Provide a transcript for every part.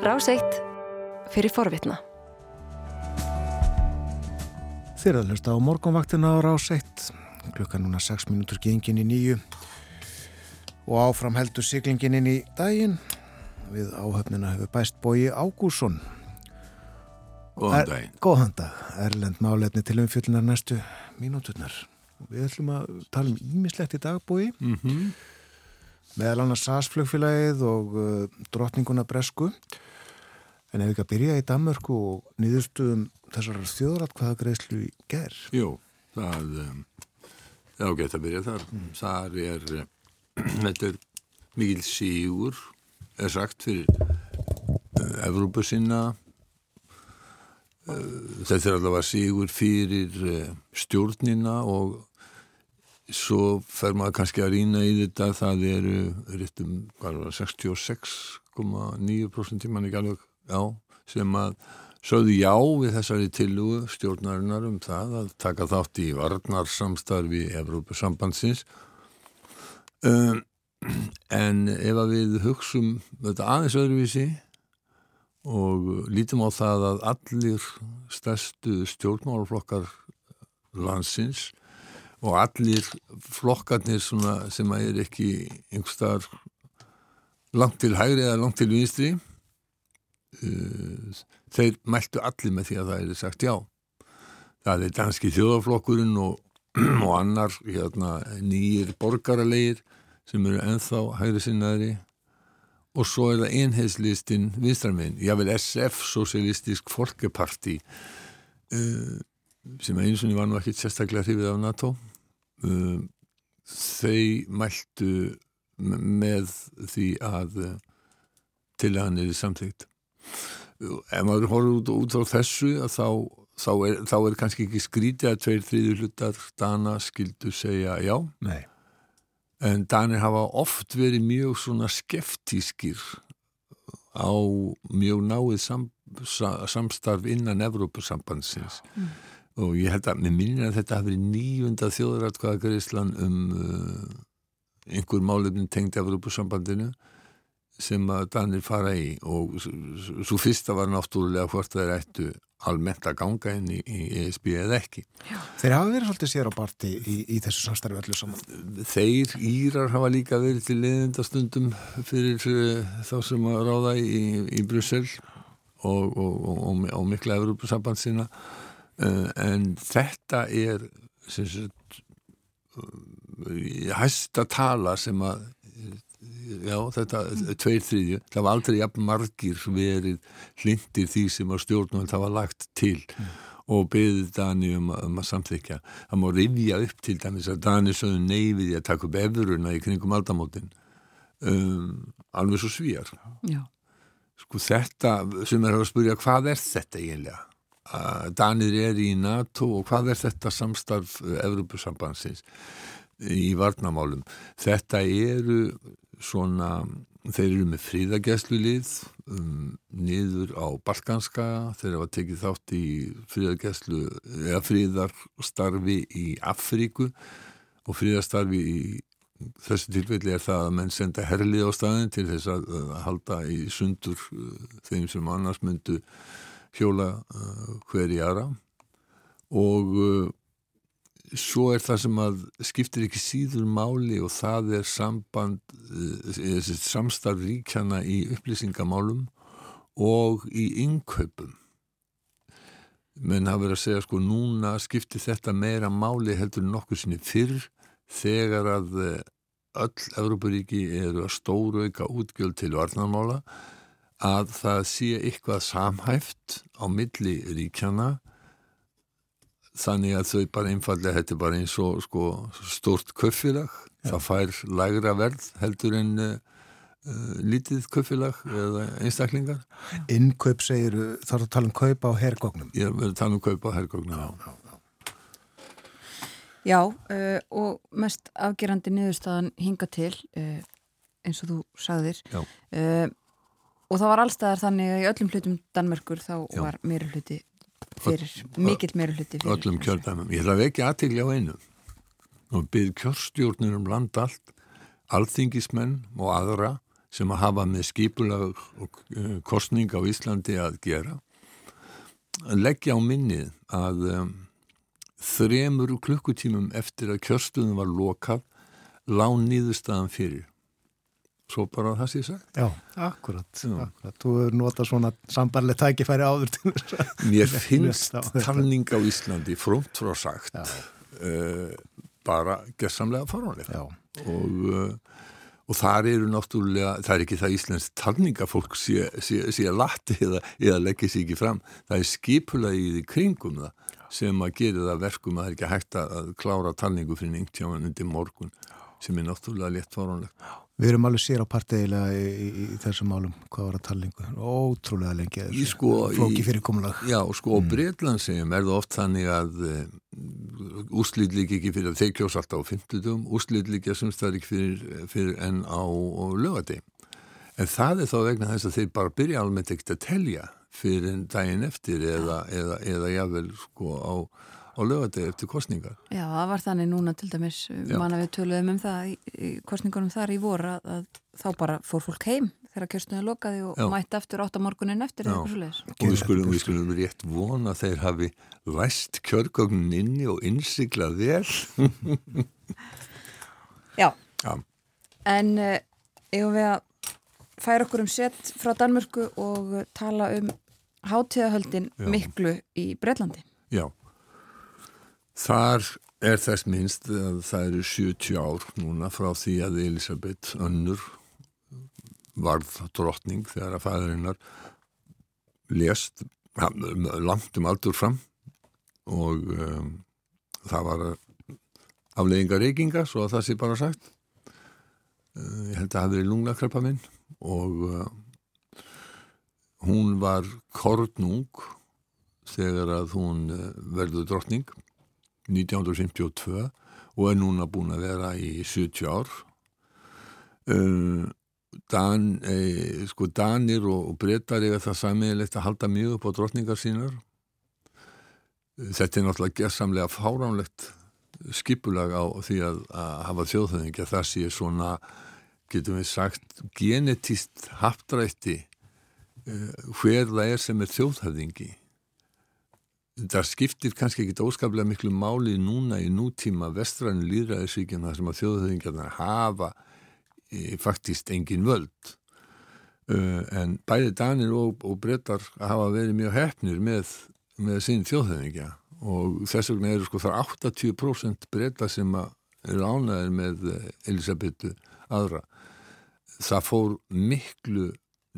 Ráseitt fyrir forvitna. Þeir að hlusta á morgunvaktina á Ráseitt. Klukka núna 6 minútur gengin í nýju og áfram heldur siglingin inn í daginn. Við áhöfnina hefur bæst bói Ágússon. Góðan daginn. Góðan dag. Erlend málefni til umfjöllunar næstu mínúturnar. Við ætlum að tala um ímislegt í dagbói. Mm -hmm. Meðal annars SAS-flugfélagið og uh, drottninguna Bresku. En ef við ekki að byrja í Danmörku og nýðustuðum þessar þjóðratkvæða greiðslu í ger. Jú, það um, er ágætt að byrja þar. Mm. Það er, þetta er mikil sígur, er sagt fyrir uh, Evrópu sinna. Uh, þetta er allavega sígur fyrir uh, stjórnina og svo fer maður kannski að rýna í þetta. Það eru réttum 66,9% tíman ekki alveg já, sem að sögðu já við þessari tilugu stjórnarinnar um það að taka þátt í varnarsamstarfi Evrópusambandsins. Um, en ef að við hugsum þetta aðeins öðruvísi og lítum á það að allir stærstu stjórnmálflokkar landsins og allir flokkarnir sem er ekki einhverstaðar langt til hægri eða langt til vinstri þeir mæltu allir með því að það er sagt já. Það er danski þjóðaflokkurinn og, og annar hérna, nýjir borgaralegir sem eru enþá hægri sinnaðri og svo er það einheilslistin vinstraminn, jável SF Socialistisk Folkeparti uh, sem eins og var nú ekki sérstaklega hrifið af NATO. Uh, þau mæltu með því að uh, til að hann er samþygt ef maður horfður út, út á þessu þá, þá, er, þá er kannski ekki skrítið að tveir þrýður hlutar Dana skildu segja já Nei. en Danir hafa oft verið mjög svona skeftískir á mjög náið sam, sa, samstarf innan Evrópusambandsins mm. og ég held að með minnir að þetta hafi verið nýjunda þjóðrætkvæða Gríslan um uh, einhver málefnin tengd Evrópusambandinu sem að Danir fara í og svo fyrsta var náttúrulega hvort þeir ættu almennt að ganga inn í, í ESB eða ekki. Já. Þeir hafa verið svolítið sér á barti í, í þessu samstarfi öllu saman. Þeir Írar hafa líka verið til leðindastundum fyrir uh, þá sem að ráða í, í Brussel og, og, og, og mikla Európa-samband sína uh, en þetta er sem sagt hæsta tala sem að já, þetta, tveir þriðju, það var aldrei jafn margir verið hlindir því sem að stjórnum það var lagt til mm. og beðið Dani um, um að samþykja. Það má rifja upp til dæmis að Dani sögðu neyfið að taka upp efuruna í kringum aldamótin um, alveg svo svíjar. Já. Sko þetta sem er að spyrja hvað er þetta eiginlega? Danir er í NATO og hvað er þetta samstarf Evropasambansins í varnamálum? Þetta eru svona, þeir eru með fríðagæslulið um, niður á Balkanska, þeir hafa tekið þátt í fríðagæslu eða fríðarstarfi í Afríku. Og fríðarstarfi í þessu tilfelli er það að menn senda herlið á staðin til þess að, að halda í sundur uh, þeim sem annars myndu hjóla uh, hverji aðra. Og uh, svo er það sem að skiptir ekki síður máli og það er samband eh, samstarf ríkjana í upplýsingamálum og í innkaupum menn hafa verið að segja sko núna skiptir þetta meira máli heldur nokkuð sinni fyrr þegar að eh, öll Európaríki eru að stórauka útgjöld til varnarmála að það sé eitthvað samhæft á milli ríkjana þannig að þau bara einfallega þetta er bara eins og sko, stort köffilag ja. það fær lægra verð heldur en uh, lítið köffilag eða einstaklingar. Innkaup segir, þarf að tala um kaupa á herrgóknum Ég verður að tala um kaupa á herrgóknum Já, já, já. já. Uh, og mest afgerandi niðurstaðan hinga til uh, eins og þú sagðir. Og það var allstaðar þannig að í öllum hlutum Danmörkur þá var meira hluti fyrir mikill meira hluti fyrir öllum kjöldæmum. Ég ætla að vekja aðtíkli á einu. Og byrð kjörstjórnir um land allt alþingismenn og aðra sem að hafa með skipulag og kostning á Íslandi að gera leggja á minnið að um, þremur klukkutímum eftir að kjörstuðum var lokað lág nýðustafan fyrir svo bara það sé sagt. Já, akkurat, akkurat. Þú hefur notað svona sambarlega tækifæri áður til Mér finnst talning á Íslandi frómt frá sagt uh, bara gessamlega faranlega og uh, og þar eru náttúrulega, það er ekki það Íslands talningafólk sé, sé, sé að lati eða, eða leggja sér ekki fram. Það er skipulagið í kringum það sem að gera það verkum að það er ekki hægt að klára talningu fyrir nýngtjáman undir morgun sem er náttúrulega létt faranlegt Við erum alveg sér á partiðilega í, í, í þessum málum hvað var að talningu, ótrúlega lengi þessu, sko, flóki fyrir komulag Já, sko, mm. Breitland segjum er það oft þannig að uh, úslýt líki ekki fyrir að þeir kjósa alltaf á 50, úslýt líki að semst það er ekki fyrir, fyrir enn á lögati en það er þá vegna þess að þeir bara byrja almennt ekkert að telja fyrir daginn eftir eða, eða, eða jável sko á á lögadegi eftir kostningar. Já, það var þannig núna til dæmis, manna við töluðum um það í, kostningunum þar í voru að, að þá bara fór fólk heim þegar kjörstunni lokaði og Já. mætti aftur átt á morgunin eftir eða eitthvað svo leiðis. Og við skulum, við skulum rétt vona að þeir hafi læst kjörgögnin inni og innsiklað vel. Já. Já, en uh, eigum við að færa okkur um sett frá Danmörku og tala um hátíðahöldin miklu í Breitlandi. Já. Þar er þess minnst að það eru 70 ár núna frá því að Elisabeth önnur varð drottning þegar að fæðurinnar lést langt um aldur fram. Og um, það var aflegginga reykinga svo að það sé bara sagt. Uh, ég held að það hefði verið lungnakreppa minn og uh, hún var kornung þegar að hún uh, verður drottning 1952 og er núna búin að vera í 70 ár. Uh, Dan, eh, sko Danir og, og breytar er það samiðilegt að halda mjög upp á drotningar sínar. Þetta er náttúrulega gerðsamlega fáránlegt skipulag á því að, að hafa þjóðhauðingja það sé svona getum við sagt genetist haptrætti uh, hver það er sem er þjóðhauðingi það skiptir kannski ekki óskaplega miklu máli núna í nútíma vestrænu líðræðisvíkjum þar sem að þjóðhauðingjarnar hafa e, faktist engin völd. Uh, en bæði danir og, og brettar hafa verið mjög hefnir með, með sín þjóðhauðingja og þess vegna eru sko þar 80% bretta sem eru ánæðir með Elisabetu aðra. Það fór miklu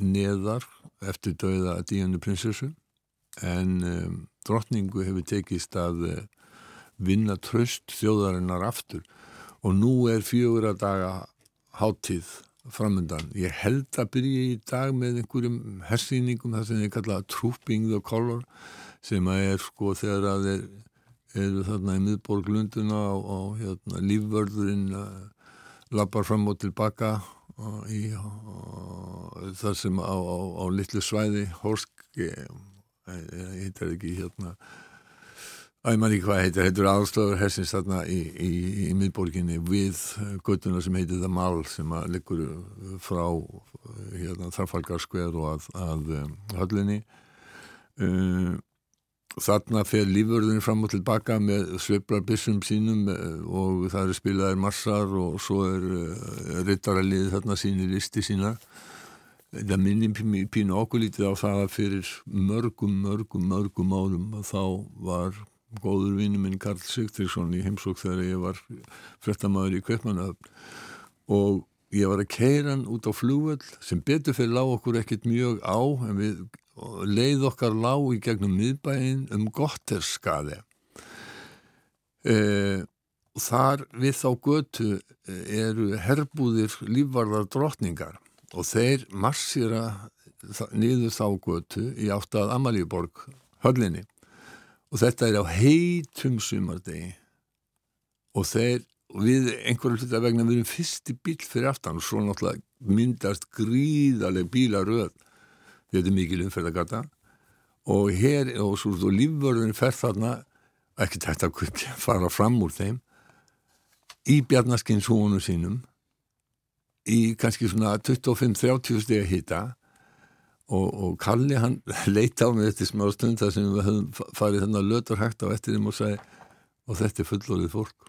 neðar eftir dauða Díanu prinsessu en um, drottningu hefur tekist að uh, vinna tröst þjóðarinnar aftur og nú er fjögur að daga háttíð framöndan. Ég held að byrja í dag með einhverjum hersýningum það sem ég kalla Trooping the Color sem að er sko þegar að þeir eru þarna í miðborg Lunduna og, og hérna, lífvörðurinn uh, lappar fram og tilbaka og í, og, það sem á, á, á litlu svæði Horsk heitar ekki hérna að ég man ekki hvað heitir, heitur aðstofur hersins þarna í, í, í miðborginni við göttuna sem heitir það Mal sem að liggur frá hérna þarfalgarskver og að, að um, höllinni. Um, þarna fer lífurðin fram og tilbaka með sveiflarbissum sínum og það eru spilaðir massar og svo er uh, rittaralið þarna sínir listi sína það minnir pínu okkur lítið á það að fyrir mörgum, mörgum, mörgum árum að þá var góður vinnu minn Karl Sigtríksson í heimsók þegar ég var frettamæður í Kveipmannöfn og ég var að keira hann út á flúvöld sem betur fyrir lág okkur ekkert mjög á en við leið okkar lág í gegnum miðbæinn um gotterskaði e, þar við þá götu eru herbúðir lífvarðar drotningar og þeir marsýra niður þá götu í átt að Amalíuborg höllinni. Og þetta er á heitum sumardegi. Og þeir við einhverju hluta vegna við erum fyrsti bíl fyrir aftan. Og svo náttúrulega myndast gríðarlega bílaröð. Þetta er mikil umferðagata og hér og svo og lífvörðin fer þarna. Ekki tætt að fara fram úr þeim. Í bjarnaskins hónu sínum í kannski svona 25-30 steg að hýta og, og Kalli hann leita á mig eftir smá stund þar sem við höfum farið þennan lötur hægt á eftir þeim og sagði og þetta er fullorðið fólk.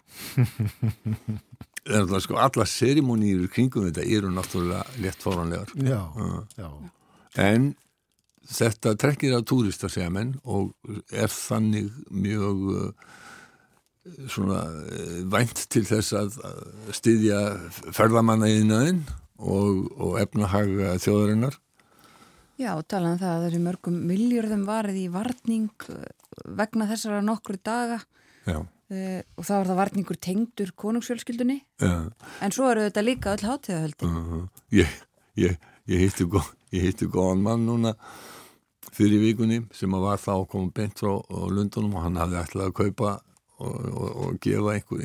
En sko alla serimónýr kringum þetta eru náttúrulega létt fóranlegar já, já. en þetta trekkir af túrista segja menn og er þannig mjög svona uh, vænt til þess að styðja ferðamanna í naðinn og, og efnahag þjóðarinnar. Já, talaðan um það að þessi mörgum miljörðum varið í varning uh, vegna þessara nokkru daga. Já. Uh, og þá er það varningur tengdur konungsfjölskyldunni. Ja. en svo eru þetta líka öll hátíðahöldi uh -huh. Ég, ég, ég heitti góð, góðan mann núna fyrir vikunni sem var þá að koma beint frá Lundunum og hann hafði ætlað að kaupa og, og, og gefa einhver,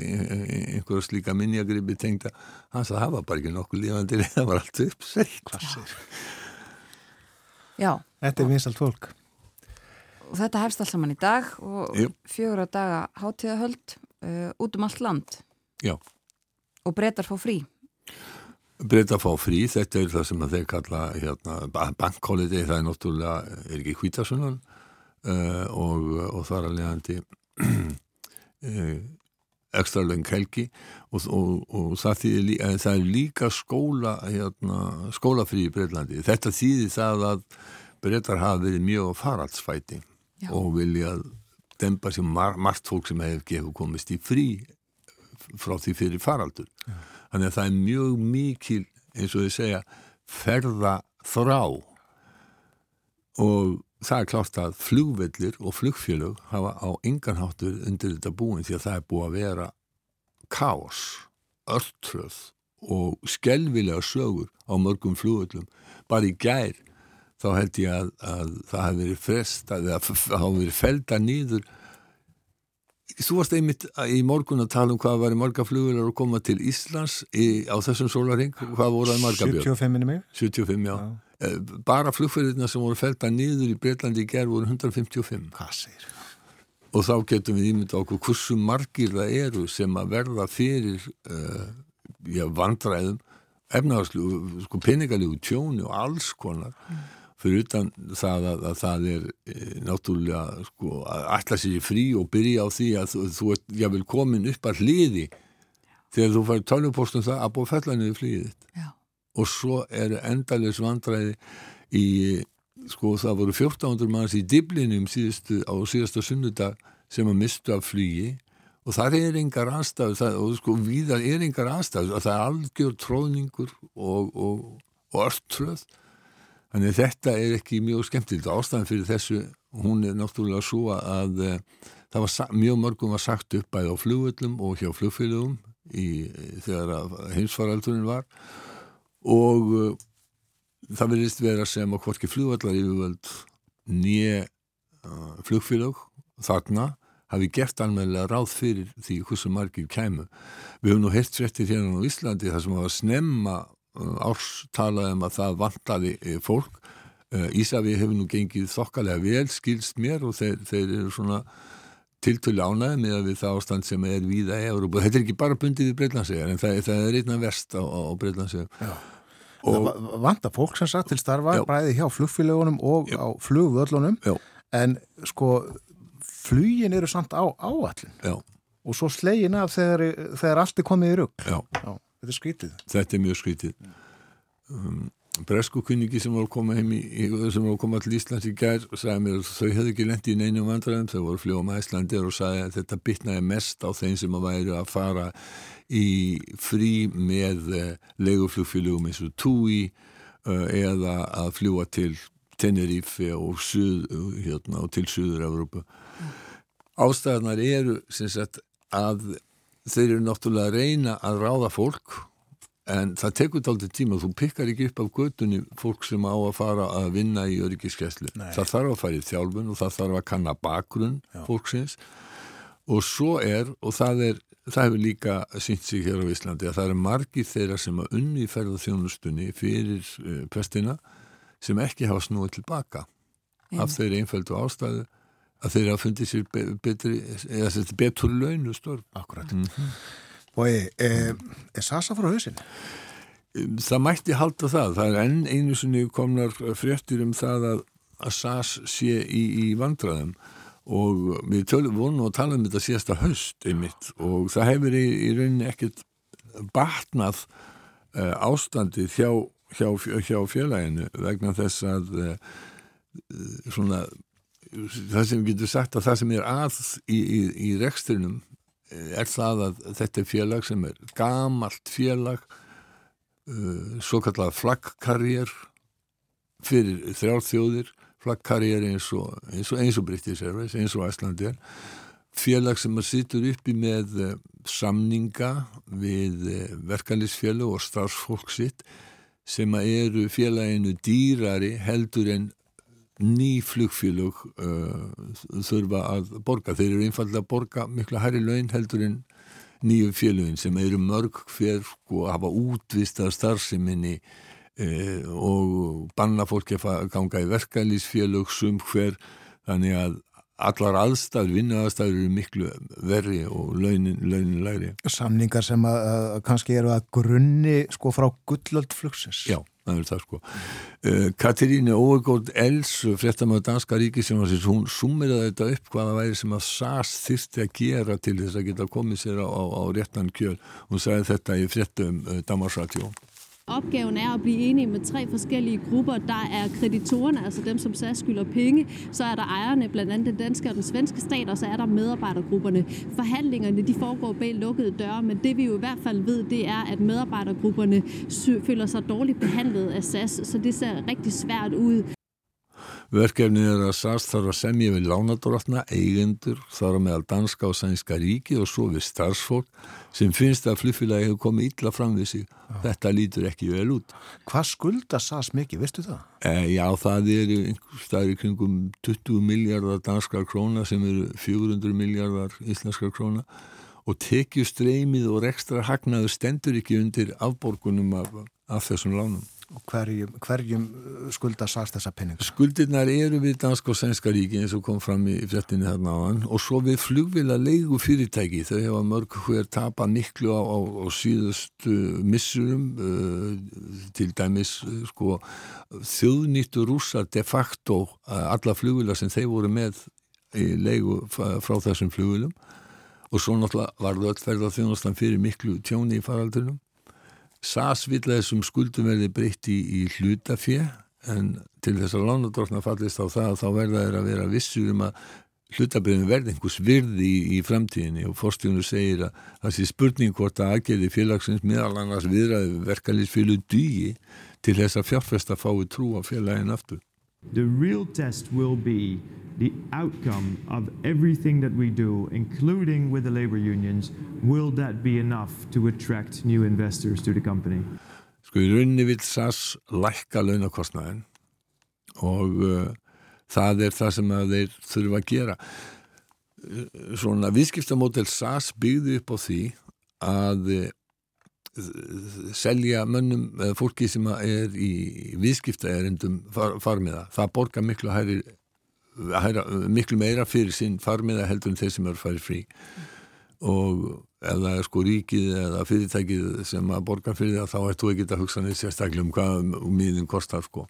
einhver slíka minnjagripi tengda. Hann sagði að það var bara ekki nokkuð lífandi það var allt uppsett Já. Þetta er vinsalt fólk. Og þetta hefst alls saman í dag og Jú. fjögur að daga hátíðahöld uh, út um allt land. Já. og breytar fá frí. Breytar fá frí, þetta er það sem þeir kalla hérna, bankhóliði, það er náttúrulega, er ekki hvítasunan uh, og, og leiðandi uh, ekstra löng helgi og, og, og það, þýðir, það er líka skóla hérna, skólafrí í Breitlandi þetta þýðir það að breytar hafa verið mjög faraldsfæting Já. og vilja dempa sér mar margt fólk sem hefur gefið komist í frí frá því fyrir faraldur. Já. Þannig að það er mjög mikil, eins og þið segja, ferða þrá og það er klart að flugvellir og flugfélög hafa á enganháttur undir þetta búin því að það er búið að vera kás, ölltröð og skelvilega sögur á mörgum flugvellum. Bara í gær þá held ég að, að það hafi verið frest að það hafi verið felda nýður Þú varst einmitt í morgun að tala um hvað var í marga flugular að koma til Íslands í, á þessum sólaring, hvað voru það marga björn? 75 minni mig 75, já, já. Eh, bara flugferðina sem voru felda nýður í Breitlandi í gerð voru 155 Hvað sér? Og þá getum við ímynda okkur hversu margir það eru sem að verða fyrir uh, já, vandræðum efnaðarslu, sko peningalígu tjóni og alls konar mm fyrir utan það að, að það er e, náttúrulega sko, að alltaf sér frí og byrja á því að þú, þú ert jável komin upp að hliði þegar þú fær töljupostum það að búið fellanir í flýðið og svo eru endalis vandræði í sko það voru 1400 manns í Diblinum síðustu, á síðasta sunnudag sem að mistu af flýgi og það er engar aðstæðu og sko viðar er engar aðstæðu og það er algjör tróðningur og, og, og örtröð Þannig þetta er ekki mjög skemmtilegt. Ástæðan fyrir þessu, hún er náttúrulega svo að uh, það var mjög mörgum var sagt upp bæði á flugvöllum og hjá flugfélögum í, þegar heimsfaraldurinn var og uh, það verðist vera sem að hvorki flugvallar yfirvöld nýje uh, flugfélög þarna hafi gert almenlega ráð fyrir því hversu margir kæmu. Við höfum nú heilt svettir hérna á Íslandi þar sem að snemma árs talaðum að það vantaði eh, fólk eh, Ísafi hefur nú gengið þokkalega vel skilst mér og þeir, þeir eru svona tiltölu ánæði með að við það ástand sem er víða í Európa. Þetta er ekki bara bundið í Breitlandsegar en það, það er einna verst á, á Breitlandsegar. Vanda fólk sem sagt til starfa já. bæði hjá flugfélagunum og já. á flugvöllunum já. en sko flugin eru samt á áallin og svo slegin af þegar, þegar allt er komið í rugg. Já. Þetta er skrítið. Þetta er mjög skrítið. Um, Breskukunningi sem var að koma heim í, sem var að koma til Íslands í gær og sagði mér að þau hefði ekki lendi í neinu vandræðum, þau voru fljóma Íslandir og sagði að þetta bytnaði mest á þeim sem að væri að fara í frí með uh, leguflugfélugum eins og TUI uh, eða að fljúa til Tenerife og, suð, hérna, og til Suður-Európa. Ástæðanar eru sagt, að þeir eru náttúrulega að reyna að ráða fólk en það tekur aldrei tíma þú pikkar ekki upp af gödunni fólk sem á að fara að vinna í öryggiskeslu það þarf að fara í þjálfun og það þarf að kanna bakgrunn Já. fólksins og svo er og það er það hefur líka sínt sig hér á Íslandi að það eru margir þeirra sem að unni ferða þjónustunni fyrir uh, pestina sem ekki hafa snúið tilbaka mm. af þeirri einföldu ástæðu að þeir hafa fundið sér betri, eða betur launu störf. Akkurat. Mm -hmm. Og er, er Sasa frá hausin? það mætti halda það. Það er enn einu sinni komnar fréttir um það að, að SAS sé í, í vandraðum og við tölum, vonum að tala um þetta síðasta höst einmitt og það hefur í, í rauninni ekkert batnað uh, ástandið hjá, hjá, hjá félaginu vegna þess að uh, svona það sem við getum sagt að það sem er að í, í rekstrinum er það að þetta er félag sem er gamalt félag uh, svo kallar flaggkarriér fyrir þrjálfþjóðir flaggkarriér eins og eins og, British Airways, eins og Æslandi er félag sem að sittur uppi með uh, samninga við verkanlýsfélag og starfsfólk sitt sem eru félaginu dýrari heldur en ný flugfélög uh, þurfa að borga. Þeir eru einfallega að borga miklu hærri laun heldur en nýju félögin sem eru mörg hver og hafa útvist að starfseminni uh, og banna fólki að ganga í verkalýsfélög sum hver þannig að allar aðstæður, vinnuaðstæður eru miklu verri og launin, launin læri. Samningar sem að, að kannski eru að grunni sko frá gullöldflugsins. Já er það sko. Uh, Katirínu Óególd Els fréttamöðu Danska ríki sem var sér hún sumiraði þetta upp hvaða væri sem að SAS þyrsti að gera til þess að geta komið sér á, á, á réttan kjöl. Hún sagði þetta í fréttum uh, Damarsratjó Opgaven er at blive enige med tre forskellige grupper. Der er kreditorerne, altså dem, som SAS skylder penge. Så er der ejerne, blandt andet den danske og den svenske stat, og så er der medarbejdergrupperne. Forhandlingerne de foregår bag lukkede døre, men det vi jo i hvert fald ved, det er, at medarbejdergrupperne føler sig dårligt behandlet af SAS, så det ser rigtig svært ud. Verkefnið er að SAS þarf að semja við lánadrótna, eigendur, þar meðal danska og sænska ríki og svo við starfsfólk sem finnst að flugfélagi hefur komið illa fram við sig. Já. Þetta lítur ekki vel út. Hvað skulda SAS mikið, veistu það? E, já, það eru einhverstaðir kringum 20 miljardar danskar króna sem eru 400 miljardar íslenskar króna og tekju streymið og rekstra hagnaðu stendur ekki undir afborgunum af, af þessum lánum hverjum, hverjum uh, skulda sast þessa penninga? Skuldirnar eru við Dansk og Sænska ríki eins og kom fram í fjöttinni þarna á hann og svo við flugvila leigu fyrirtæki þau hefa mörg hver tapa niklu á, á, á síðustu missurum uh, til dæmis uh, sko, þjóðnýttu rúsa de facto uh, alla flugvila sem þeir voru með í leigu frá þessum flugvilum og svo náttúrulega var það öll ferða þjónastan fyrir miklu tjóni í faraldunum SAS vil að þessum skuldum verði breytt í, í hlutafjö en til þess að lánadróknar fallist á það þá verða þeir að vera vissur um að hlutabriðin verði einhvers virði í, í framtíðinni og fórstjónu segir að það sé spurning hvort að aðgerði félagsins meðal annars viðræði verkalýsfélag dýi til þess að fjárfesta fái trú á félagin aftur. The real test will be the outcome of everything that we do, including with the labor unions. Will that be enough to attract new investors to the company? Sko í rauninni vil SAS lækka launakostnæðin og uh, það er það sem þeir þurfa að gera. Svona viðskiptamódel SAS byggði upp á því að selja mönnum eða fólki sem er í viðskiptaerindum far, farmiða, það borgar miklu hæri, hæra, miklu meira fyrir sinn farmiða heldur en þeir sem eru farið frí. Og ef það er sko ríkið eða fyrirtækið sem að borga fyrir það þá ættu ekki að hugsa neitt sérstaklega um hvað miðin kostar sko.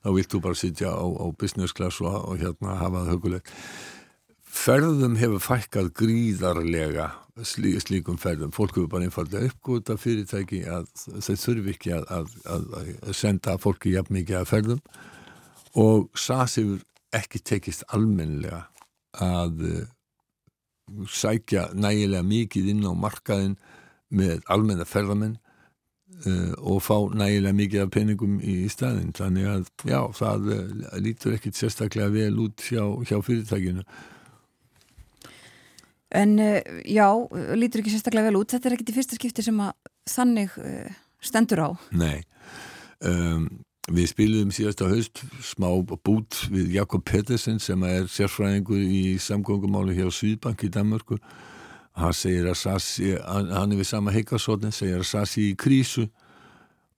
Þá viltu bara sitja á, á business class og, og hérna hafa það hugulegt ferðum hefur fækkað gríðarlega slí, slíkum ferðum. Fólk hefur bara einfallega uppgóta fyrirtæki að þau þurfi ekki að, að, að, að senda fólki jafn mikið að ferðum. Og SAS hefur ekki tekist almenlega að uh, sækja nægilega mikið inn á markaðin með almenna ferðamenn uh, og fá nægilega mikið af peningum í staðin þannig að já, það uh, lítur ekkit sérstaklega vel út hjá, hjá fyrirtækinu En uh, já, lítur ekki sérstaklega vel út. Þetta er ekkit í fyrsta skipti sem að þannig uh, stendur á. Nei. Um, við spilum síðast á haust smá bút við Jakob Pettersen sem er sérfræðingur í samgöngumáli hjá Svíðbank í Danmarku. Hann segir að Sassi, hann er við sama heikasotni, segir að Sassi í krísu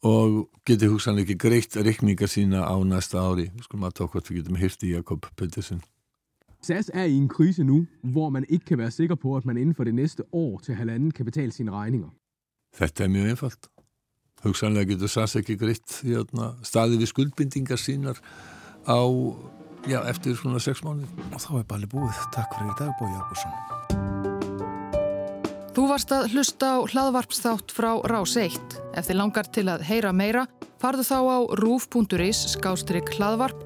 og getur hugsanlega ekki greitt reikninga sína á næsta ári. Skulum að tók hvort við getum hirti Jakob Pettersen. SAS er i en krise nu, hvor man ikke kan være sikker på, at man inden for det næste år til halvanden kan betale sine regninger. Þetta er mjög einfalt. hugsanlega getur SAS ekki greitt hérna, staði við skuldbindingar sínar á, já, eftir svona sex mánu. Og þá er bali búið. Takk fyrir í dag, Bói Ágursson. Þú varst að hlusta á hlaðvarpsþátt frá Rás 1. Ef þið langar til að heyra meira, farðu þá á rúf.is skástrygg hlaðvarp